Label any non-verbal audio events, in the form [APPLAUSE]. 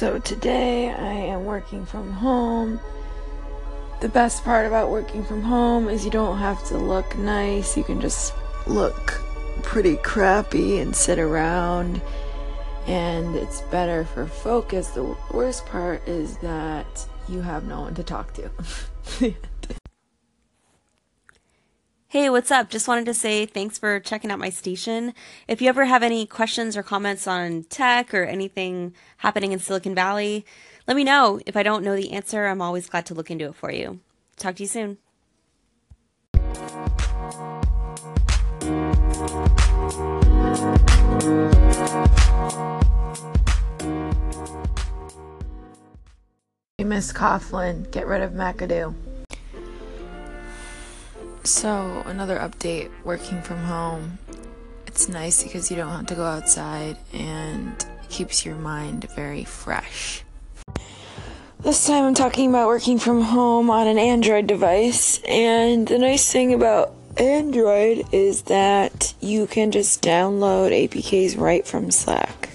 So today I am working from home. The best part about working from home is you don't have to look nice. You can just look pretty crappy and sit around and it's better for focus. The worst part is that you have no one to talk to. [LAUGHS] Hey, what's up? Just wanted to say thanks for checking out my station. If you ever have any questions or comments on tech or anything happening in Silicon Valley, let me know. If I don't know the answer, I'm always glad to look into it for you. Talk to you soon. Miss Coughlin, get rid of McAdoo. So, another update working from home. It's nice because you don't have to go outside and it keeps your mind very fresh. This time I'm talking about working from home on an Android device, and the nice thing about Android is that you can just download APKs right from Slack.